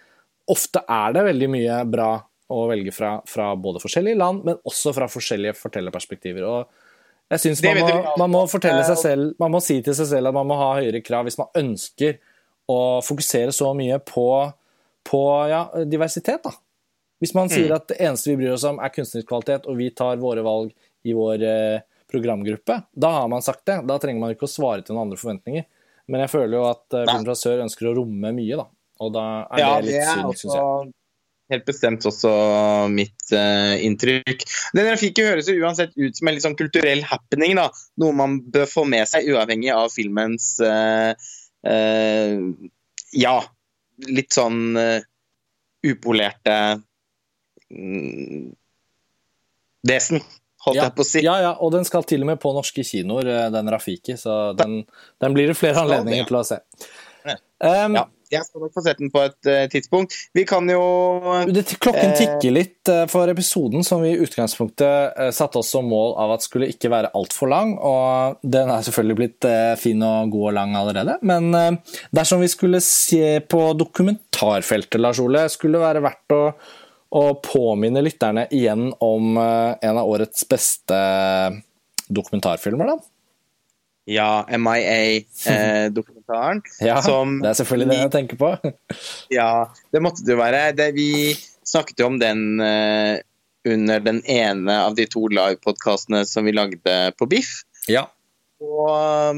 ofte er det veldig mye bra å velge fra, fra både forskjellige land, men også fra forskjellige fortellerperspektiver. Og jeg synes man må, man må, fortelle seg selv, man må si til seg selv at man må ha høyere krav hvis man ønsker å fokusere så mye på, på ja, diversitet. da. Hvis man sier mm. at det eneste vi bryr oss om er kunstnerisk kvalitet, og vi tar våre valg i vår eh, programgruppe, da har man sagt det. Da trenger man ikke å svare til noen andre forventninger. Men jeg føler jo at uh, Film fra sør ønsker å romme mye, da. Og da er ja, det litt synd, syns jeg. Helt bestemt også mitt uh, inntrykk. Den grafikken høres jo uansett ut som en litt sånn kulturell happening. da, Noe man bør få med seg uavhengig av filmens uh, Ja, litt sånn upolerte mm, vesen holdt ja, jeg på å si. Ja, ja, og den skal til og med på norske kinoer, eh, den Rafiki, så den, den blir det flere anledninger til å se. Um, ja. Jeg skal nok få sett den på et uh, tidspunkt. Vi kan jo det, Klokken eh, tikker litt uh, for episoden som vi i utgangspunktet uh, satte oss som mål av at skulle ikke være altfor lang. Og den er selvfølgelig blitt fin og god og lang allerede. Men dersom vi skulle se på dokumentarfeltet, Lars Ole, skulle det være verdt å og påminne lytterne igjen om eh, en av årets beste dokumentarfilmer, da. Ja, MIA-dokumentaren. Eh, ja, som, det er selvfølgelig det jeg tenker på. ja, det måtte det jo være. Det, vi snakket jo om den eh, under den ene av de to livepodkastene som vi lagde på Biff. Ja. Og eh,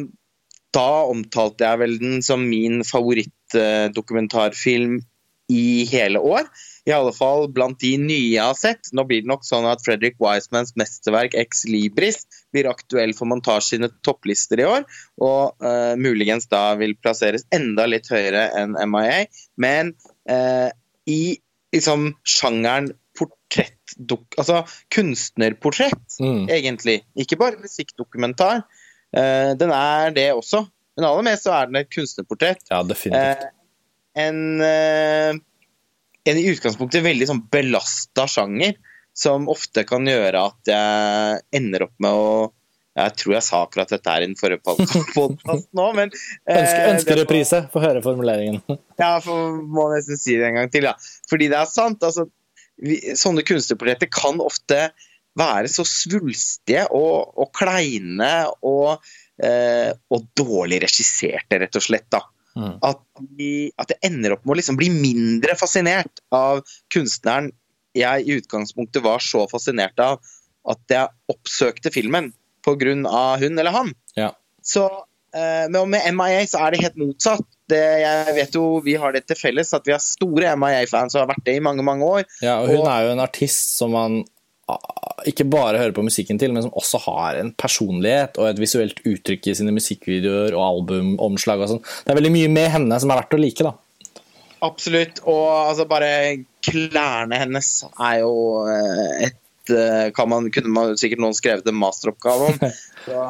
da omtalte jeg vel den som min favorittdokumentarfilm i hele år. I alle fall blant de nye jeg har sett. Nå blir det nok sånn at Fredrik Wisemans mesterverk Ex Libris blir aktuell for montasje sine topplister i år, og uh, muligens da vil plasseres enda litt høyere enn MIA. Men uh, i liksom sjangeren portrett, altså kunstnerportrett, mm. egentlig. Ikke bare musikkdokumentar. Uh, den er det også. Men aller mest så er den et kunstnerportrett. Ja, definitivt. En en i utgangspunktet veldig sånn belasta sjanger, som ofte kan gjøre at jeg ender opp med å jeg tror jeg sa akkurat dette her i den forrige podkasten nå, men eh, Ønsker, ønskereprise, få høre formuleringen. ja, for, må nesten si det en gang til. Ja. Fordi det er sant. altså vi, Sånne kunstnerportretter kan ofte være så svulstige og, og kleine og, eh, og dårlig regisserte, rett og slett. da. Mm. At, de, at jeg ender opp med å liksom bli mindre fascinert av kunstneren jeg i utgangspunktet var så fascinert av at jeg oppsøkte filmen pga. hun eller han. Ja. Så eh, med, med MIA så er det helt motsatt. Det, jeg vet jo Vi har det til felles at vi har store MIA-fans og har vært det i mange mange år. Ja, og Hun og, er jo en artist som man ikke bare hører på musikken til, men som også har en personlighet og et visuelt uttrykk i sine musikkvideoer og albumomslag og sånn. Det er veldig mye med henne som er verdt å like, da. Absolutt. Og altså bare klærne hennes er jo eh, et eh, kan man, Kunne man sikkert noen skrevet en masteroppgave om. Så,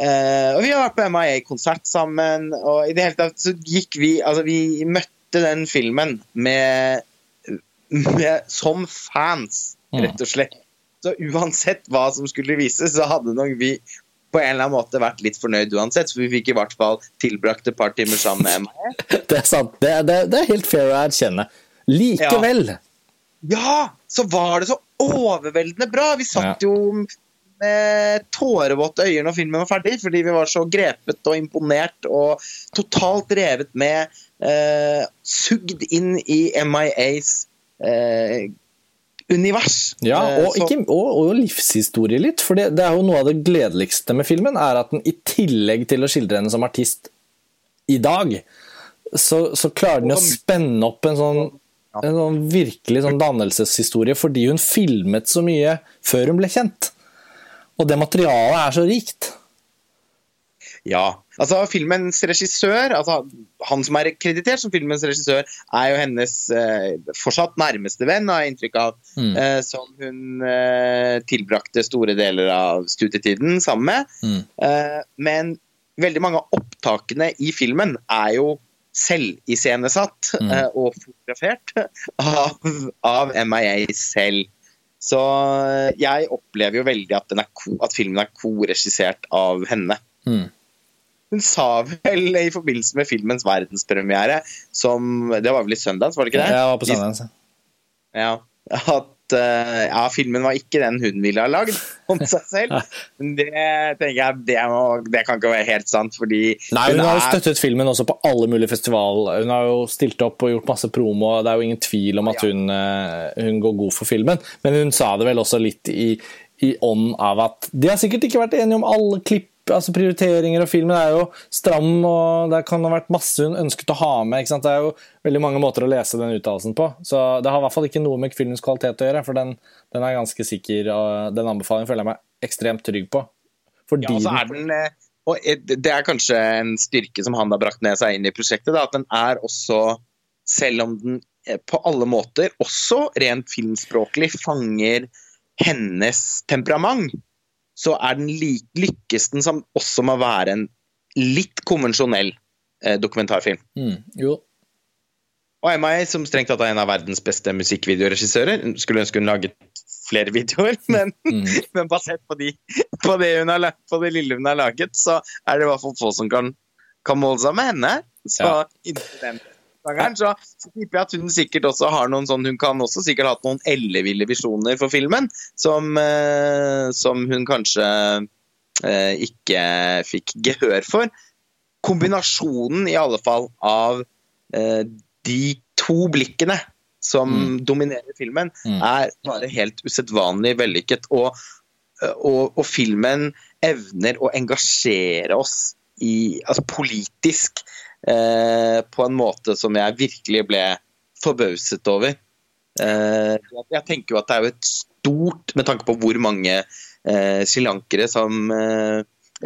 eh, og vi har vært på MIA-konsert sammen, og i det hele tatt så gikk vi Altså, vi møtte den filmen med, med som fans. Rett og slett. Så uansett hva som skulle vises, så hadde nok vi på en eller annen måte vært litt fornøyd uansett, for vi fikk i hvert fall tilbrakt et par timer sammen med Emma. Det er sant. Det, det, det er helt fair å erkjenne. Likevel. Ja. ja. så var det så overveldende bra! Vi satt jo med tårevåte øyne når filmen var ferdig, fordi vi var så grepet og imponert og totalt revet med. Eh, sugd inn i MIAs eh, univers. Ja, Eh, og, ikke, og, og livshistorie litt. For det, det er jo noe av det gledeligste med filmen, er at den i tillegg til å skildre henne som artist i dag, så, så klarer den å spenne opp en sånn, en sånn virkelig sånn dannelseshistorie fordi hun filmet så mye før hun ble kjent. Og det materialet er så rikt. Ja. Altså, filmens regissør, altså han som er kreditert som filmens regissør, er jo hennes eh, fortsatt nærmeste venn, har jeg inntrykk av. Mm. Eh, som hun eh, tilbrakte store deler av studietiden sammen med. Mm. Eh, men veldig mange av opptakene i filmen er jo selviscenesatt Mm. eh, og fotografert av, av MIA selv. Så eh, jeg opplever jo veldig at, den er at filmen er koregissert av henne. Mm. Hun sa vel i forbindelse med filmens verdenspremiere, som Det var vel i søndags, var det ikke det? Jeg var på søndags. Ja, at eh, ja, filmen var ikke den hun ville ha lagd om seg selv. Men det tenker jeg det, må, det kan ikke være helt sant, fordi Nei, hun har jo støttet filmen også på alle mulige festivaler. Hun har jo stilt opp og gjort masse promo, og det er jo ingen tvil om at Ja. hun, eh, hun går god for filmen. Men hun sa det vel også litt i, i ånd av at de har sikkert ikke vært enige om alle klipp, altså prioriteringer, og filmen er jo stram, og det kan ha vært masse hun ønsket å ha med. Det er jo veldig mange måter å lese den uttalelsen på. Så det har i hvert fall ikke noe med filmens kvalitet å gjøre, for den, den er ganske sikker, og den anbefalingen føler jeg meg ekstremt trygg på. Fordi Ja, og er den eh, og Det er kanskje en styrke som han har brakt med seg inn i prosjektet. Da, at den er også, selv om den eh, på alle måter, også rent filmspråklig, fanger hennes temperament, så er den lykkes den som også med å være en litt konvensjonell eh, dokumentarfilm. mm, Jo, Og MI, som strengt tatt er en av verdens beste musikkvideoregissører, skulle ønske hun laget flere videoer, men, Mm. men basert på, de, på, det har, på det lille hun har laget, så er det i hvert fall få som kan, kan måle seg med henne. Så Ja. Så, så tipper jeg at hun sikkert også har noen sånn Hun kan også sikkert ha hatt noen elleville visjoner for filmen, som, eh, som hun kanskje eh, ikke fikk gehør for. Kombinasjonen, i alle fall, av eh, de to blikkene som Mm. dominerer filmen, Mm. er bare helt usedvanlig vellykket. Og, og, og filmen evner å engasjere oss i, altså politisk eh, på en måte som jeg virkelig ble forbauset over. Eh, jeg tenker jo at det er jo et stort, med tanke på hvor mange eh, srilankere som eh,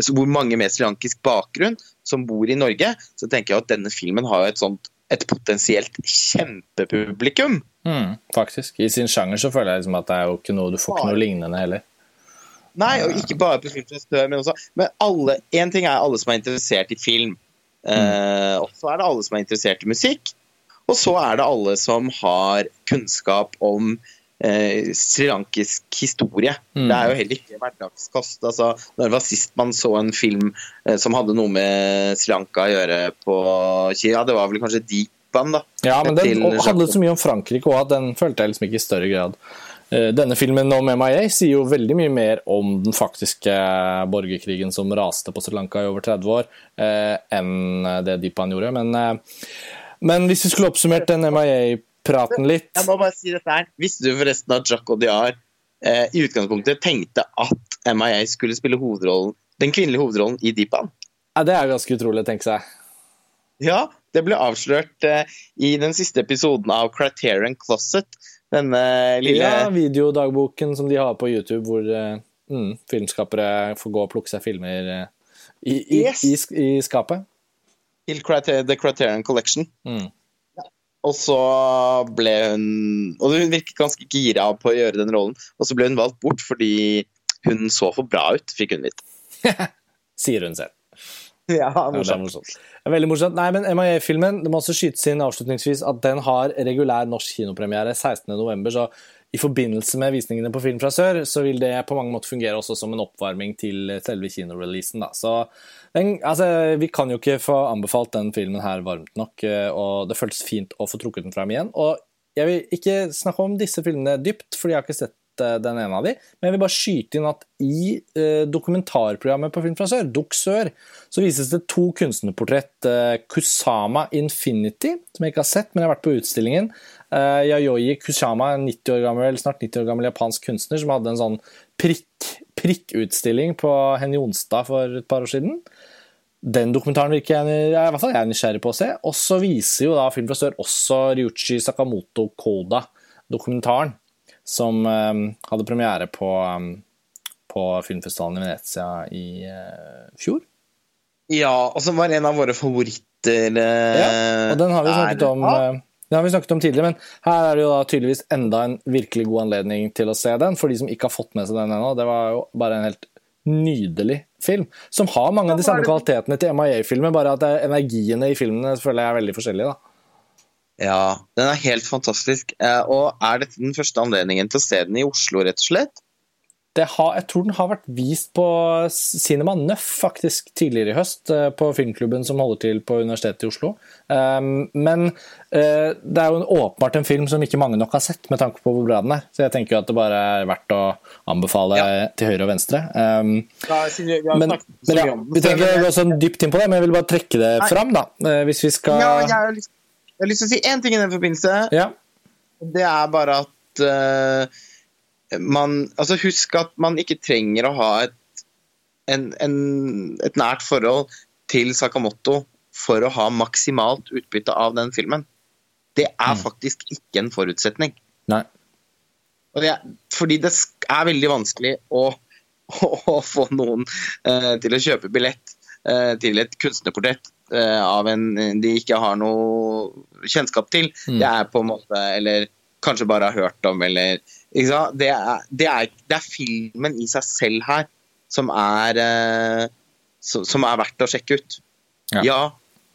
Hvor mange med srilankisk bakgrunn som bor i Norge, så tenker jeg at denne filmen har et sånt et potensielt kjempepublikum. Mm, faktisk. I sin sjanger så føler jeg liksom at det er jo ikke noe du får ikke noe lignende heller. Nei, og ikke bare på filmfestivaler, men også Men alle, en ting er alle som er interessert i film. Eh, og så er det alle som er interessert i musikk. Og så er det alle som har kunnskap om eh, srilankisk historie. Mm. Det er jo heller ikke hverdagskost. Altså, når var sist man så en film eh, som hadde noe med Sri Lanka å gjøre på Kina? Det var vel kanskje Deepan, da. Ja, men den handlet så mye om Frankrike òg at den følte jeg liksom ikke i større grad. Eh, Denne filmen om MIA sier jo veldig mye mer om den faktiske borgerkrigen som raste på Sri Lanka i over 30 år, eh, enn det Deepan gjorde. Men, eh, men hvis vi skulle oppsummert den MIA-praten litt Jeg må bare si dette her. Visste du forresten at Jack Odiar eh, i utgangspunktet tenkte at MIA skulle spille hovedrollen, den kvinnelige hovedrollen i Deepan? ja, Det er ganske utrolig å tenke seg. Ja, det ble avslørt eh, i den siste episoden av Criterion Closet. Denne lille Ja, videodagboken som de har på YouTube, hvor eh, mm, filmskapere får gå og plukke seg filmer eh, i, i, Yes. i, i skapet. Criter The Criterion Collection. Mm. Og så ble hun Og hun virket ganske gira på å gjøre den rollen. Og så ble hun valgt bort fordi hun så for bra ut, fikk hun vite. Sier hun selv. Ja, Ja, det er morsomt. Veldig morsomt. Nei, men MIA-filmen det må også skytes inn avslutningsvis at den har regulær norsk kinopremiere 16.11. Så i forbindelse med visningene på Film fra sør, så vil det på mange måter fungere også som en oppvarming til selve kinoreleasen. Da. Så den, altså, vi kan jo ikke få anbefalt den filmen her varmt nok, eh, og det føltes fint å få trukket den fram igjen. Og jeg vil ikke snakke om disse filmene dypt, fordi jeg har ikke sett uh, den ene av de, men jeg vil bare skyte inn at i uh, dokumentarprogrammet på Film fra Sør, Dukk Sør, så vises det to kunstnerportrett. Uh, Kusama Infinity, som jeg ikke har sett, men jeg har vært på utstillingen. Yayoi Kusama, en 90 år gammel, snart 90 år gammel japansk kunstner som hadde en sånn prikk, prikkutstilling på Henny Jonstad for et par år siden. Den dokumentaren virker jeg, i hvert fall jeg er nysgjerrig på å se. Og så viser jo da Film fra Sør også Ryuchi Sakamoto Koda-dokumentaren, som um, hadde premiere på, um, på, filmfestivalen i Venezia i uh, fjor. Ja, og som var en av våre favoritter. Ja, og den har vi snakket om. Den har vi snakket om tidligere, men her er det jo da tydeligvis enda en virkelig god anledning til å se den, for de som ikke har fått med seg den ennå. Det var jo bare en helt nydelig film, som har mange av de samme kvalitetene til MIA-filmer, bare at energiene i filmene føler jeg er veldig forskjellige. da. Ja, den er helt fantastisk. Eh, og er dette den første anledningen til å se den i Oslo, rett og slett? har, jeg tror den har vært vist på Cinema Nøff faktisk tidligere i høst, eh, på filmklubben som holder til på Universitetet i Oslo. Um, men uh, det er jo en, åpenbart en film som ikke mange nok har sett, med tanke på hvor bra den er. Så jeg tenker jo at det bare er verdt å anbefale ja. til høyre og venstre. Ja, men, men ja, vi trenger ikke gå sånn dypt inn på det, men jeg vil bare trekke det Nei. fram, da. Hvis vi skal Ja, jeg har, lyst, til å si én ting i den forbindelse. Ja. Det er bare at uh, man Altså, husk at man ikke trenger å ha et, en, en, et nært forhold til Sakamoto for å ha maksimalt utbytte av den filmen. Det er mm. faktisk ikke en forutsetning. Nei. Det fordi det er veldig vanskelig å, å, å få noen uh, til å kjøpe billett uh, til et kunstnerportrett av en de ikke har noe kjennskap til. Mm. Det er på en måte Eller kanskje bare har hørt om, eller det er, det, er, det er, filmen i seg selv her som er, eh, som er verdt å sjekke ut. Ja. ja,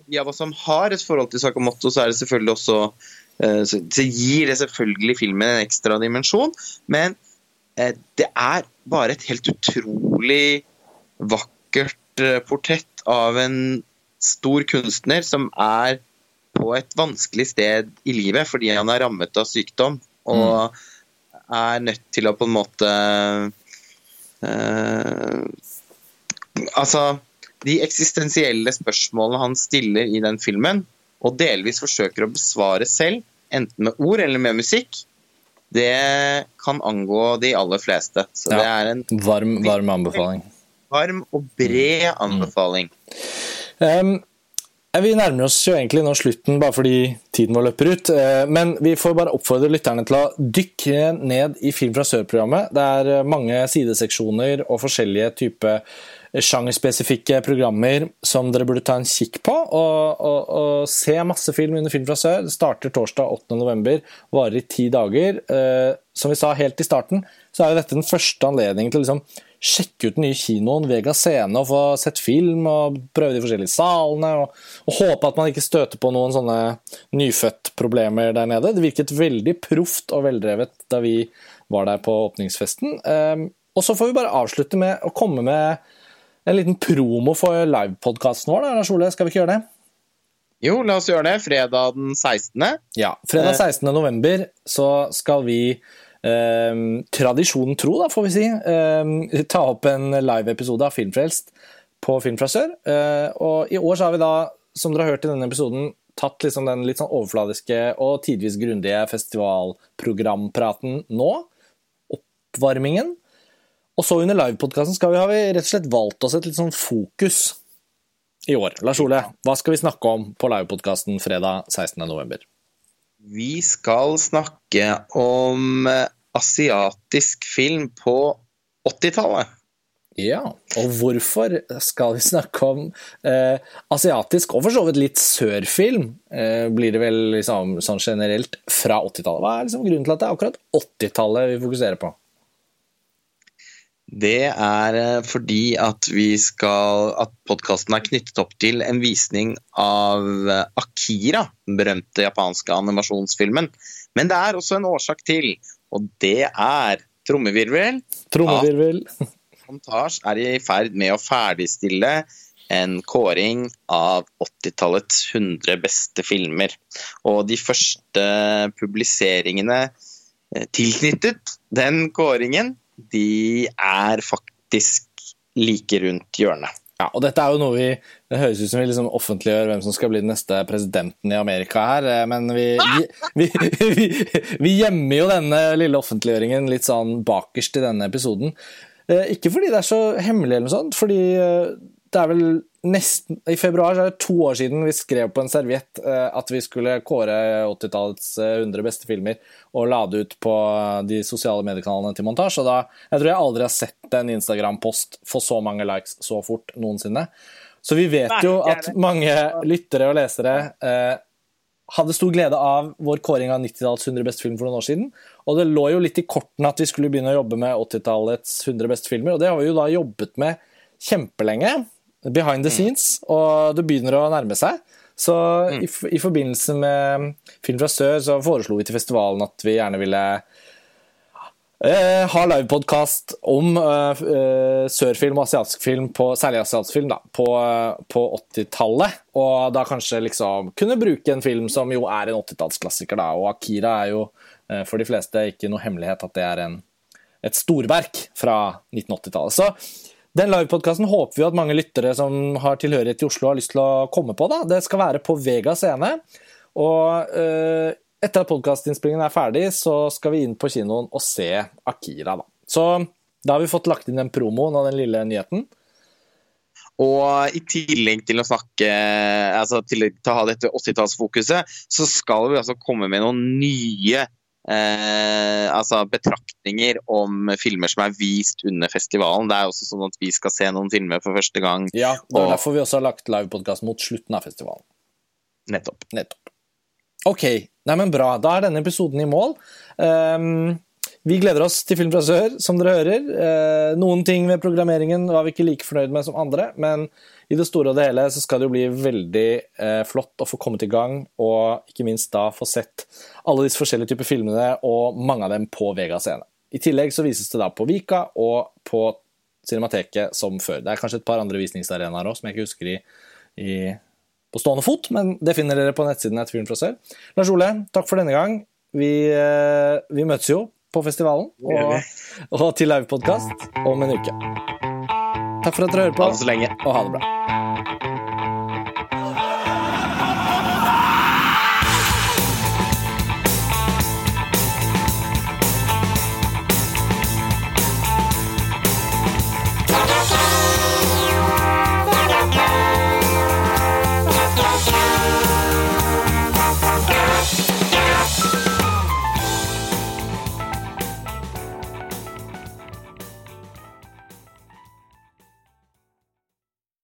de av oss som har et forhold til Sakamoto, så er det selvfølgelig også eh, så gir det selvfølgelig filmen en ekstra dimensjon, men eh, det er bare et helt utrolig vakkert portrett av en stor kunstner som er på et vanskelig sted i livet fordi han er rammet av sykdom. Og mm er nødt til å på en måte uh, Altså, de eksistensielle spørsmålene han stiller i den filmen, og delvis forsøker å besvare selv, enten med ord eller med musikk, det kan angå de aller fleste. Så ja, det er en varm, varm anbefaling. Varm og bred mm. anbefaling. Mm. Um, vi nærmer oss jo egentlig nå slutten bare fordi tiden vår løper ut. Eh, men vi får bare oppfordre lytterne til å dykke ned i Film fra sør-programmet. Det er eh, mange sideseksjoner og forskjellige typer sjangerspesifikke programmer som dere burde ta en kikk på. Og, og, og se masse film under Film fra sør. Det starter torsdag 8.11, varer i ti dager. Som vi sa helt i starten, så er jo dette den første anledningen til liksom sjekke ut den nye kinoen, Vega Scene, og få sett film og prøve de forskjellige salene. Og, og håpe at man ikke støter på noen sånne nyfødt-problemer der nede. Det virket veldig proft og veldrevet da vi var der på åpningsfesten. Um, og så får vi bare avslutte med å komme med en liten promo for livepodkasten vår. Da, Lars Ole, skal vi ikke gjøre det? Jo, la oss gjøre det. Fredag den 16. Ja, fredag 16. Eh. november så skal vi eh, tradisjonen tro, da, får vi si, eh, ta opp en live-episode av Filmfrelst på Film fra sør. Eh, og i år så har vi da, som dere har hørt i denne episoden, tatt liksom den litt sånn overfladiske og tidvis grundige festivalprogrampraten nå. Oppvarmingen. Og så under livepodkasten har vi rett og slett valgt oss et litt sånn fokus i år. Lars Ole, hva skal vi snakke om på livepodkasten fredag 16.11.? Vi skal snakke om eh, asiatisk film på 80-tallet. Ja, og hvorfor skal vi snakke om eh, asiatisk, og for så vidt litt sørfilm, eh, blir det vel liksom, sånn generelt, fra 80-tallet? Hva er liksom grunnen til at det er akkurat 80-tallet vi fokuserer på? Det er eh, fordi at vi skal At podkasten er knyttet opp til en visning av eh, Akira, den berømte japanske animasjonsfilmen. Men det er også en årsak til, og det er trommevirvel. Trommevirvel. Montasj er i ferd med å ferdigstille en kåring av 80-tallets 100 beste filmer. Og de første publiseringene tilknyttet den kåringen, de er faktisk like rundt hjørnet. Ja, og dette er jo noe vi Det høres ut som vi liksom offentliggjør hvem som skal bli den neste presidenten i Amerika her, eh, men vi, vi, vi, vi gjemmer jo denne lille offentliggjøringen litt sånn bakerst i denne episoden. Eh, ikke fordi det er så hemmelig, eller noe sånt, fordi eh, det er vel nesten I februar er det to år siden vi skrev på en serviett at vi skulle kåre 80-tallets 100 beste filmer og la det ut på de sosiale mediekanalene til montasje. Da, jeg tror jeg aldri har sett en Instagram-post få så mange likes så fort noensinne. Så vi vet jo at mange lyttere og lesere eh, hadde stor glede av vår kåring av 90-tallets 100 beste film for noen år siden. Og det lå jo litt i kortene at vi skulle begynne å jobbe med 80-tallets 100 beste filmer, og det har vi jo da jobbet med kjempelenge behind the scenes, og det begynner å nærme seg. Så mm. i, i, forbindelse med Film fra sør så foreslo vi til festivalen at vi gjerne ville eh, ha livepodkast om eh, eh, sørfilm og asiatisk film, på, særlig asiatisk film, da, på, på 80-tallet. Og da kanskje liksom kunne bruke en film som jo er en 80-tallsklassiker, da. Og Akira er jo eh, for de fleste ikke noe hemmelighet at det er en, et storverk fra 1980-tallet. Så den livepodkasten håper vi at mange lyttere som har tilhørighet til Oslo, har lyst til å komme på. Da. Det skal være på Vega scene. Og eh, etter at podkastinnspillingen er ferdig, så skal vi inn på kinoen og se Akira. Da. Så da har vi fått lagt inn den promoen og den lille nyheten. Og i tillegg til å snakke altså til, å ha dette 80-tallsfokuset, så skal vi altså komme med noen nye eh, altså betraktninger om filmer som er vist under festivalen. Det er også sånn at vi skal se noen filmer for første gang. Ja, det er og... derfor vi også har lagt livepodkast mot slutten av festivalen. Nettopp. Nettopp. Ok, Nei, men bra. Da er denne episoden i mål. Um, vi gleder oss til Film fra sør, som dere hører. Eh, noen ting ved programmeringen var vi ikke like fornøyd med som andre, men i det store og det hele så skal det jo bli veldig eh, flott å få kommet i gang, og ikke minst da få sett alle disse forskjellige typer filmene, og mange av dem på Vega scene. I tillegg så vises det da på Vika og på Cinemateket som før. Det er kanskje et par andre visningsarenaer òg som jeg ikke husker i, i, på stående fot, men det finner dere på nettsiden etter Film fra sør. Lars Ole, takk for denne gang. Vi, eh, vi møtes jo på festivalen og, og til livepodkast om en uke. Takk for at dere hører på, og ha det bra.